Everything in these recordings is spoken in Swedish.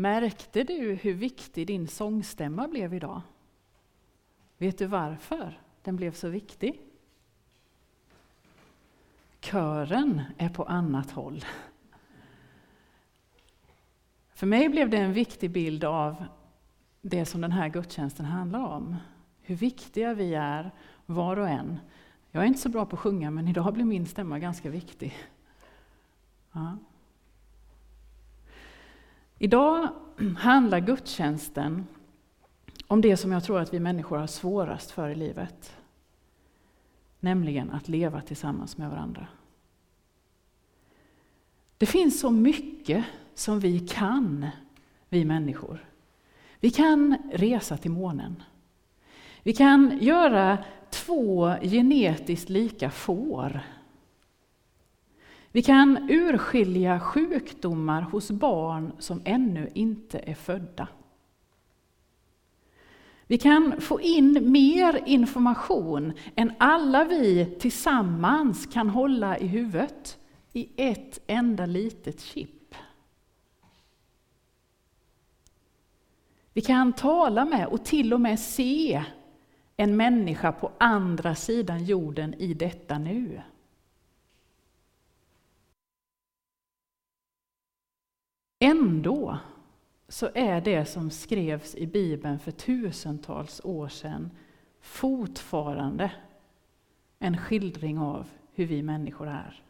Märkte du hur viktig din sångstämma blev idag? Vet du varför den blev så viktig? Kören är på annat håll. För mig blev det en viktig bild av det som den här gudstjänsten handlar om. Hur viktiga vi är, var och en. Jag är inte så bra på att sjunga, men idag blir min stämma ganska viktig. Ja. Idag handlar gudstjänsten om det som jag tror att vi människor har svårast för i livet. Nämligen att leva tillsammans med varandra. Det finns så mycket som vi kan, vi människor. Vi kan resa till månen. Vi kan göra två genetiskt lika får. Vi kan urskilja sjukdomar hos barn som ännu inte är födda. Vi kan få in mer information än alla vi tillsammans kan hålla i huvudet i ett enda litet chip. Vi kan tala med och till och med se en människa på andra sidan jorden i detta nu. Ändå så är det som skrevs i Bibeln för tusentals år sedan fortfarande en skildring av hur vi människor är.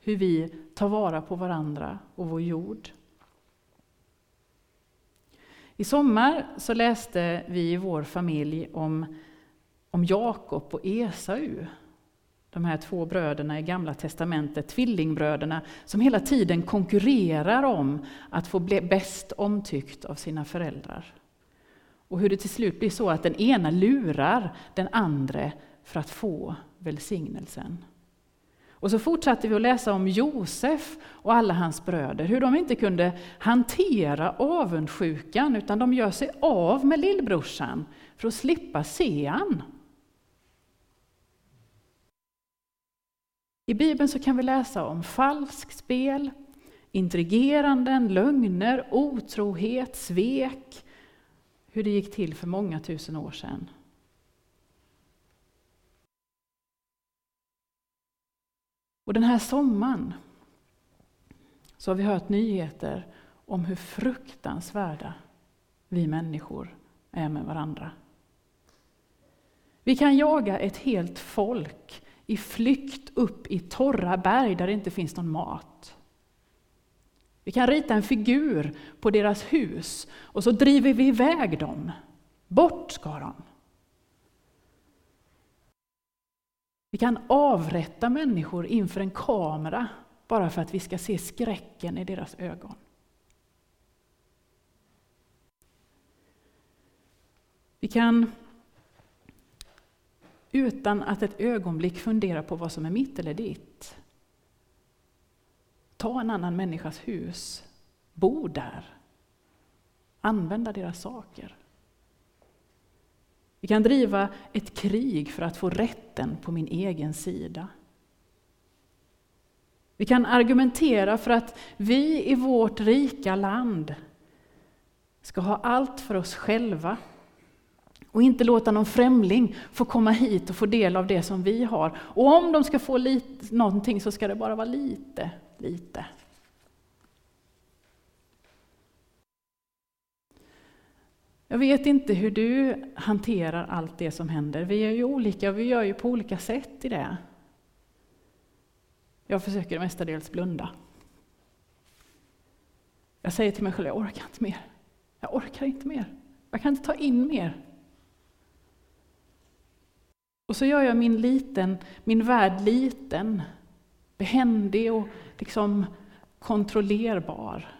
Hur vi tar vara på varandra och vår jord. I sommar så läste vi i vår familj om, om Jakob och Esau. De här två bröderna i Gamla testamentet, tvillingbröderna, som hela tiden konkurrerar om att få bli bäst omtyckt av sina föräldrar. Och hur det till slut blir så att den ena lurar den andra för att få välsignelsen. Och så fortsatte vi att läsa om Josef och alla hans bröder, hur de inte kunde hantera avundsjukan, utan de gör sig av med lillbrorsan för att slippa se han. I Bibeln så kan vi läsa om falskspel, intrigeranden, lögner, otrohet, svek, hur det gick till för många tusen år sedan. Och den här sommaren så har vi hört nyheter om hur fruktansvärda vi människor är med varandra. Vi kan jaga ett helt folk i flykt upp i torra berg där det inte finns någon mat. Vi kan rita en figur på deras hus och så driver vi iväg dem. Bort ska de. Vi kan avrätta människor inför en kamera bara för att vi ska se skräcken i deras ögon. Vi kan utan att ett ögonblick fundera på vad som är mitt eller ditt ta en annan människas hus, bo där, använda deras saker. Vi kan driva ett krig för att få rätten på min egen sida. Vi kan argumentera för att vi i vårt rika land ska ha allt för oss själva och inte låta någon främling få komma hit och få del av det som vi har. Och om de ska få lite, någonting så ska det bara vara lite, lite. Jag vet inte hur du hanterar allt det som händer. Vi är ju olika, vi gör ju på olika sätt i det. Jag försöker mestadels blunda. Jag säger till mig själv, jag orkar inte mer. Jag orkar inte mer. Jag kan inte ta in mer. Och så gör jag min, liten, min värld liten, behändig och liksom kontrollerbar.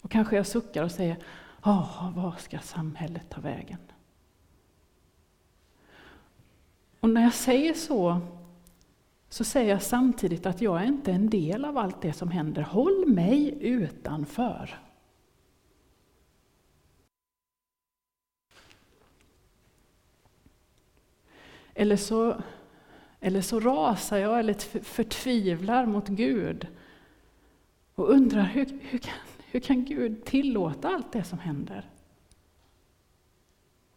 Och kanske jag suckar och säger, oh, vad ska samhället ta vägen? Och när jag säger så, så säger jag samtidigt att jag är inte en del av allt det som händer. Håll mig utanför. Eller så, eller så rasar jag eller förtvivlar mot Gud och undrar hur, hur, kan, Hur kan Gud tillåta allt det som händer?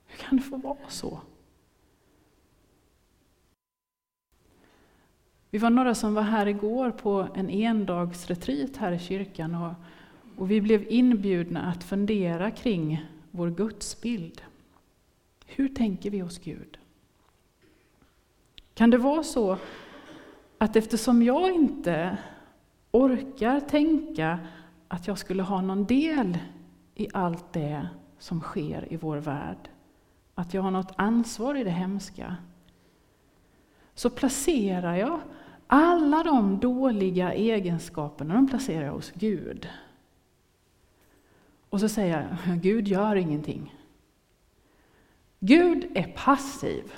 Hur kan det få vara så? Vi var några som var här igår på en endagsretreat här i kyrkan och, och vi blev inbjudna att fundera kring vår gudsbild. Hur tänker vi oss Gud? Kan det vara så att eftersom jag inte orkar tänka att jag skulle ha någon del i allt det som sker i vår värld, att jag har något ansvar i det hemska, så placerar jag alla de dåliga egenskaperna de placerar jag hos Gud. Och så säger jag, Gud gör ingenting. Gud är passiv.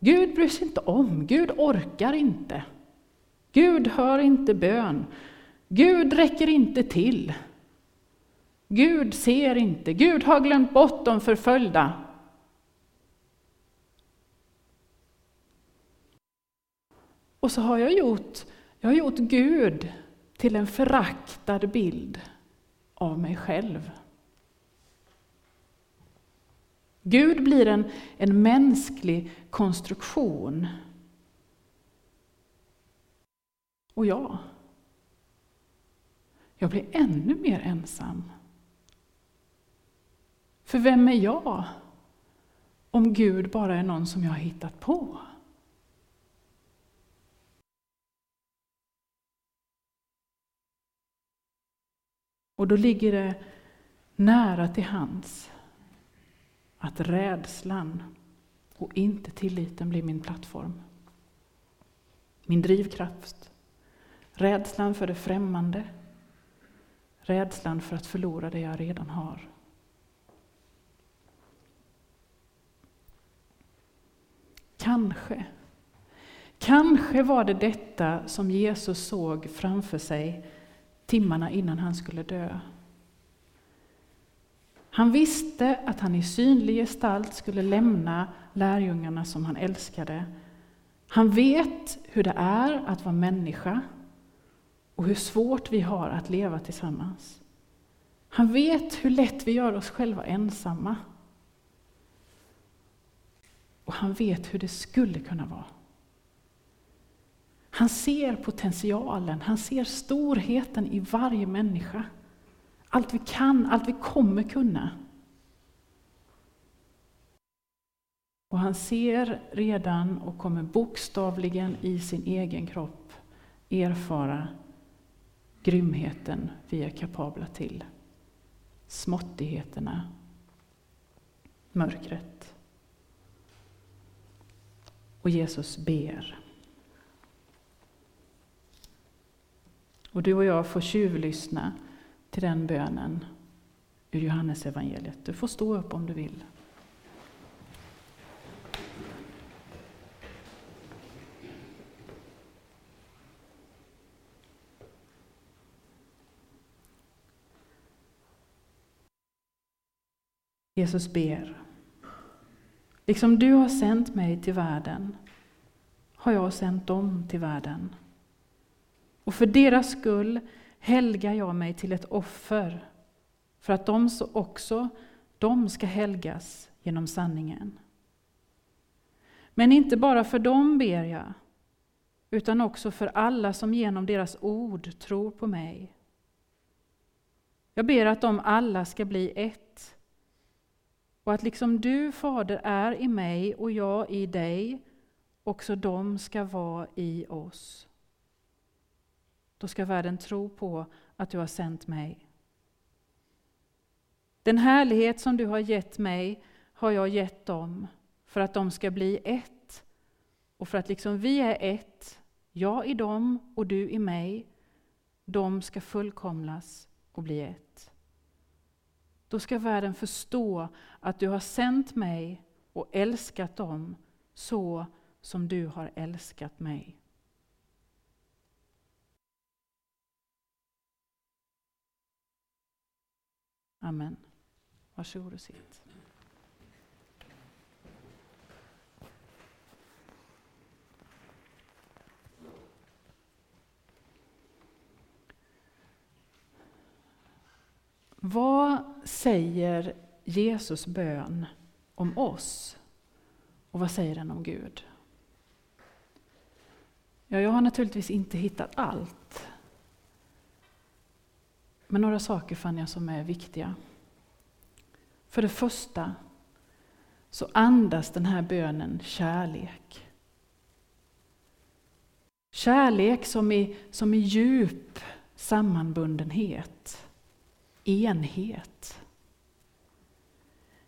Gud bryr sig inte om, Gud orkar inte. Gud hör inte bön. Gud räcker inte till. Gud ser inte, Gud har glömt bort de förföljda. Och så har jag gjort, jag har gjort Gud till en föraktad bild av mig själv. Gud blir en, en mänsklig konstruktion. Och jag, jag blir ännu mer ensam. För vem är jag om Gud bara är någon som jag har hittat på? Och då ligger det nära till hands att rädslan och inte tilliten blir min plattform. Min drivkraft. Rädslan för det främmande. Rädslan för att förlora det jag redan har. Kanske, kanske var det detta som Jesus såg framför sig timmarna innan han skulle dö. Han visste att han i synlig gestalt skulle lämna lärjungarna som han älskade. Han vet hur det är att vara människa och hur svårt vi har att leva tillsammans. Han vet hur lätt vi gör oss själva ensamma. Och han vet hur det skulle kunna vara. Han ser potentialen, han ser storheten i varje människa. Allt vi kan, allt vi kommer kunna. Och han ser redan och kommer bokstavligen i sin egen kropp erfara grymheten vi är kapabla till. Småttigheterna, mörkret. Och Jesus ber. Och du och jag får tjuvlyssna till den bönen ur Johannes evangeliet. Du får stå upp om du vill. Jesus ber. Liksom du har sänt mig till världen har jag sänt dem till världen. Och för deras skull helgar jag mig till ett offer, för att de också de ska helgas genom sanningen. Men inte bara för dem ber jag, utan också för alla som genom deras ord tror på mig. Jag ber att de alla ska bli ett, och att liksom du, Fader, är i mig och jag i dig, också de ska vara i oss. Då ska världen tro på att du har sänt mig. Den härlighet som du har gett mig har jag gett dem för att de ska bli ett. Och för att liksom vi är ett, jag i dem och du i mig, de ska fullkomlas och bli ett. Då ska världen förstå att du har sänt mig och älskat dem så som du har älskat mig. Amen. Varsågod och sitt. Vad säger Jesus bön om oss? Och vad säger den om Gud? Ja, jag har naturligtvis inte hittat allt. Men några saker fann jag som är viktiga. För det första så andas den här bönen kärlek. Kärlek som i, som i djup sammanbundenhet, enhet.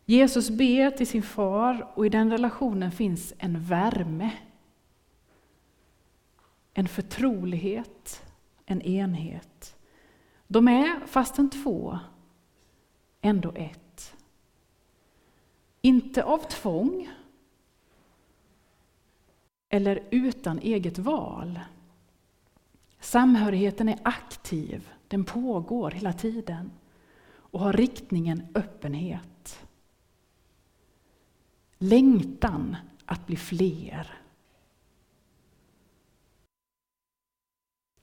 Jesus ber till sin far och i den relationen finns en värme. En förtrolighet, en enhet. De är, fastän två, ändå ett. Inte av tvång eller utan eget val. Samhörigheten är aktiv, den pågår hela tiden och har riktningen öppenhet. Längtan att bli fler.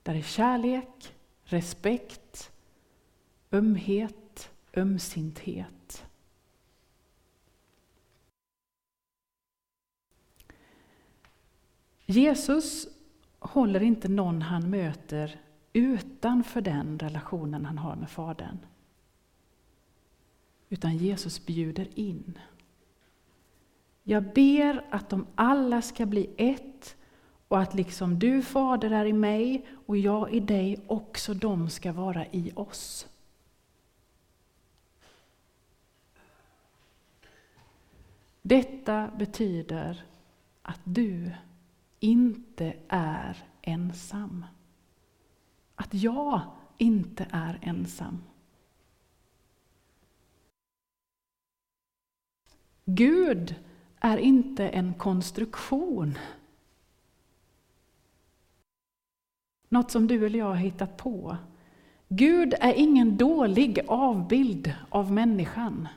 Där är kärlek, respekt, ömhet, ömsinthet. Jesus håller inte någon han möter utanför den relationen han har med Fadern. Utan Jesus bjuder in. Jag ber att de alla ska bli ett och att liksom du Fader är i mig och jag i dig, också de ska vara i oss. Detta betyder att du inte är ensam. Att jag inte är ensam. Gud är inte en konstruktion. Något som du eller jag har hittat på. Gud är ingen dålig avbild av människan.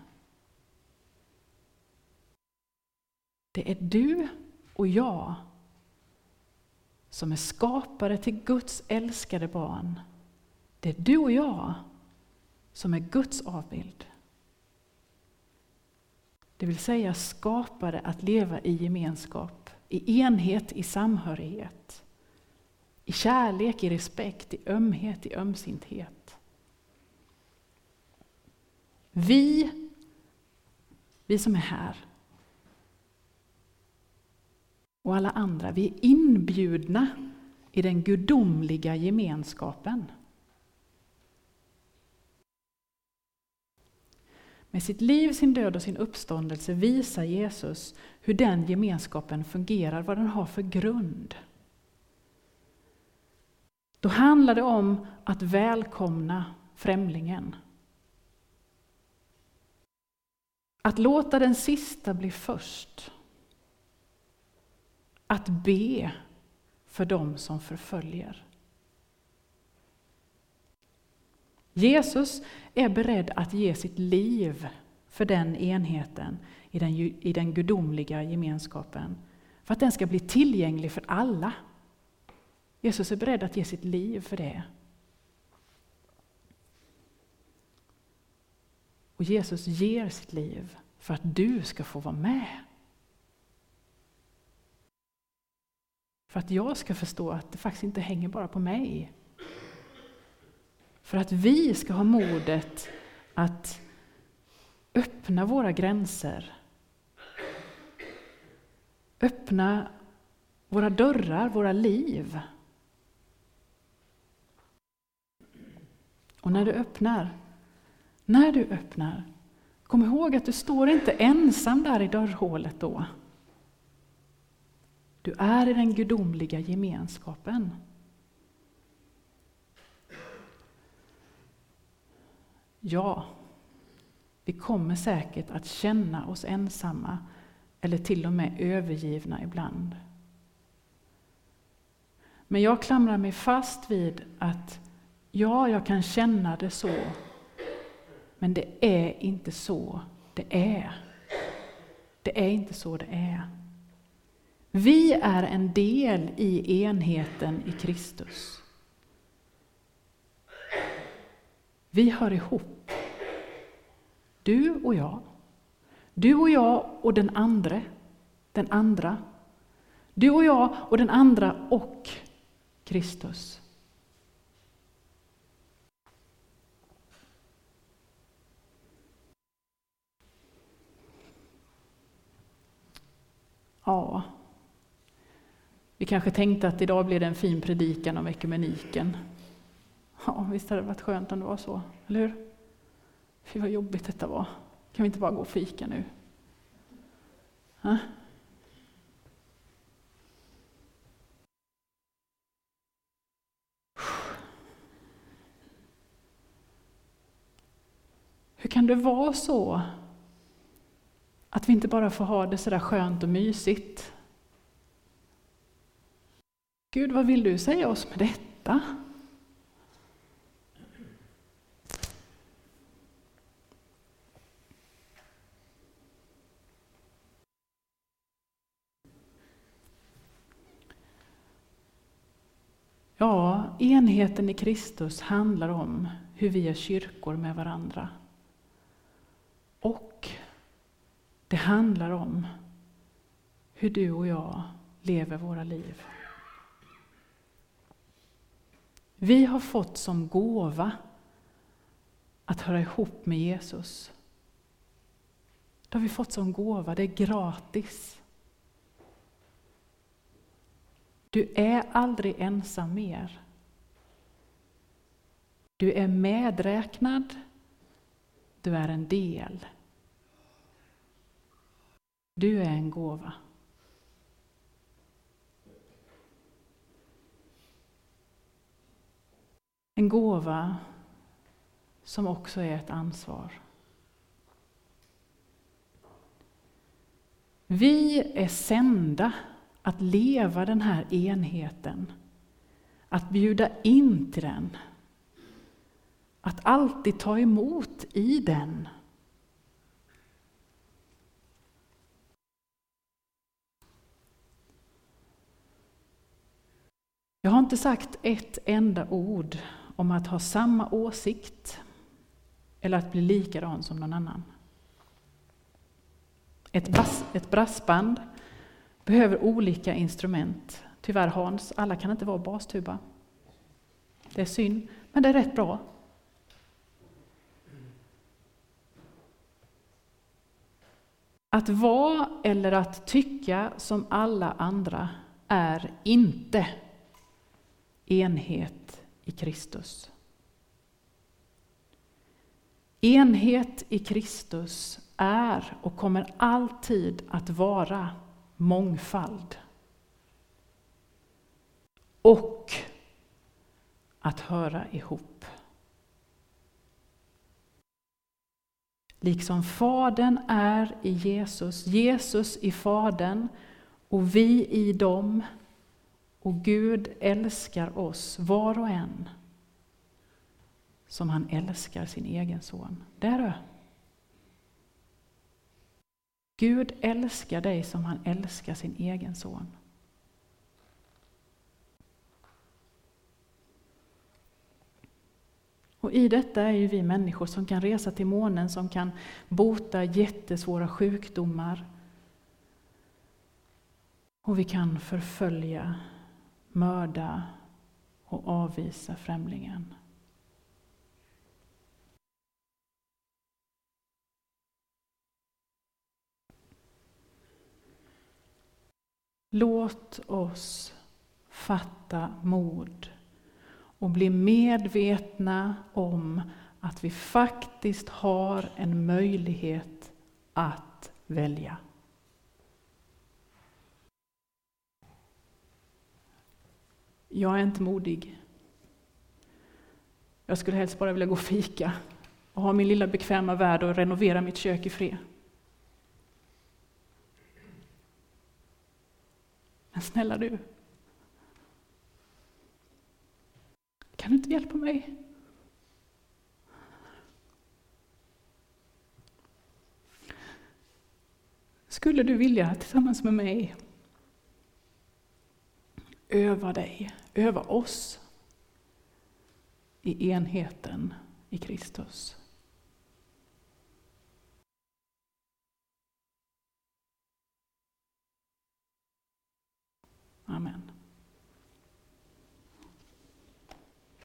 Det är du och jag som är skapade till Guds älskade barn. Det är du och jag som är Guds avbild. Det vill säga skapade att leva i gemenskap, i enhet, i samhörighet. I kärlek, i respekt, i ömhet, i ömsinthet. Vi, vi som är här, och alla andra, vi är inbjudna i den gudomliga gemenskapen. Med sitt liv, sin död och sin uppståndelse visar Jesus hur den gemenskapen fungerar, vad den har för grund. Då handlar det om att välkomna främlingen. Att låta den sista bli först. Att be för dem som förföljer. Jesus är beredd att ge sitt liv för den enheten i den, i den gudomliga gemenskapen. För att den ska bli tillgänglig för alla. Jesus är beredd att ge sitt liv för det. Och Jesus ger sitt liv för att du ska få vara med. För att jag ska förstå att det faktiskt inte hänger bara på mig. För att vi ska ha modet att öppna våra gränser. Öppna våra dörrar, våra liv. Och när du öppnar, när du öppnar, kom ihåg att du står inte ensam där i dörrhålet då. Du är i den gudomliga gemenskapen. Ja, vi kommer säkert att känna oss ensamma eller till och med övergivna ibland. Men jag klamrar mig fast vid att ja, jag kan känna det så, men det är inte så det är. Det är inte så det är. Vi är en del i enheten i Kristus. Vi hör ihop. Du och jag. Du och jag och den andre. Den andra. Du och jag och den andra och Kristus. Ja, vi kanske tänkte att idag blir det en fin predikan om ekumeniken. Ja, visst hade det varit skönt om det var så, eller hur? Fy vad jobbigt detta var. Kan vi inte bara gå och fika nu? Ha? Hur kan det vara så att vi inte bara får ha det sådär skönt och mysigt? Gud, vad vill du säga oss med detta? Ja, enheten i Kristus handlar om hur vi är kyrkor med varandra. Och det handlar om hur du och jag lever våra liv. Vi har fått som gåva att höra ihop med Jesus. Det har vi fått som gåva, det är gratis. Du är aldrig ensam mer. Du är medräknad, du är en del. Du är en gåva. En gåva som också är ett ansvar. Vi är sända att leva den här enheten, att bjuda in till den, att alltid ta emot i den. Jag har inte sagt ett enda ord om att ha samma åsikt eller att bli likadan som någon annan. Ett, bas, ett brassband behöver olika instrument. Tyvärr Hans, alla kan inte vara bastuba. Det är synd, men det är rätt bra. Att vara eller att tycka som alla andra är inte enhet i Kristus. Enhet i Kristus är och kommer alltid att vara mångfald. Och att höra ihop. Liksom Fadern är i Jesus, Jesus i Fadern och vi i dem. Och Gud älskar oss var och en som han älskar sin egen son. Där du. Gud älskar dig som han älskar sin egen son. Och i detta är ju vi människor som kan resa till månen, som kan bota jättesvåra sjukdomar. Och vi kan förfölja, mörda och avvisa främlingen. Låt oss fatta mod och bli medvetna om att vi faktiskt har en möjlighet att välja. Jag är inte modig. Jag skulle helst bara vilja gå och fika och ha min lilla bekväma värld och renovera mitt kök i fred. Men snälla du, kan du inte hjälpa mig? Skulle du vilja tillsammans med mig öva dig, över oss i enheten i Kristus. Amen.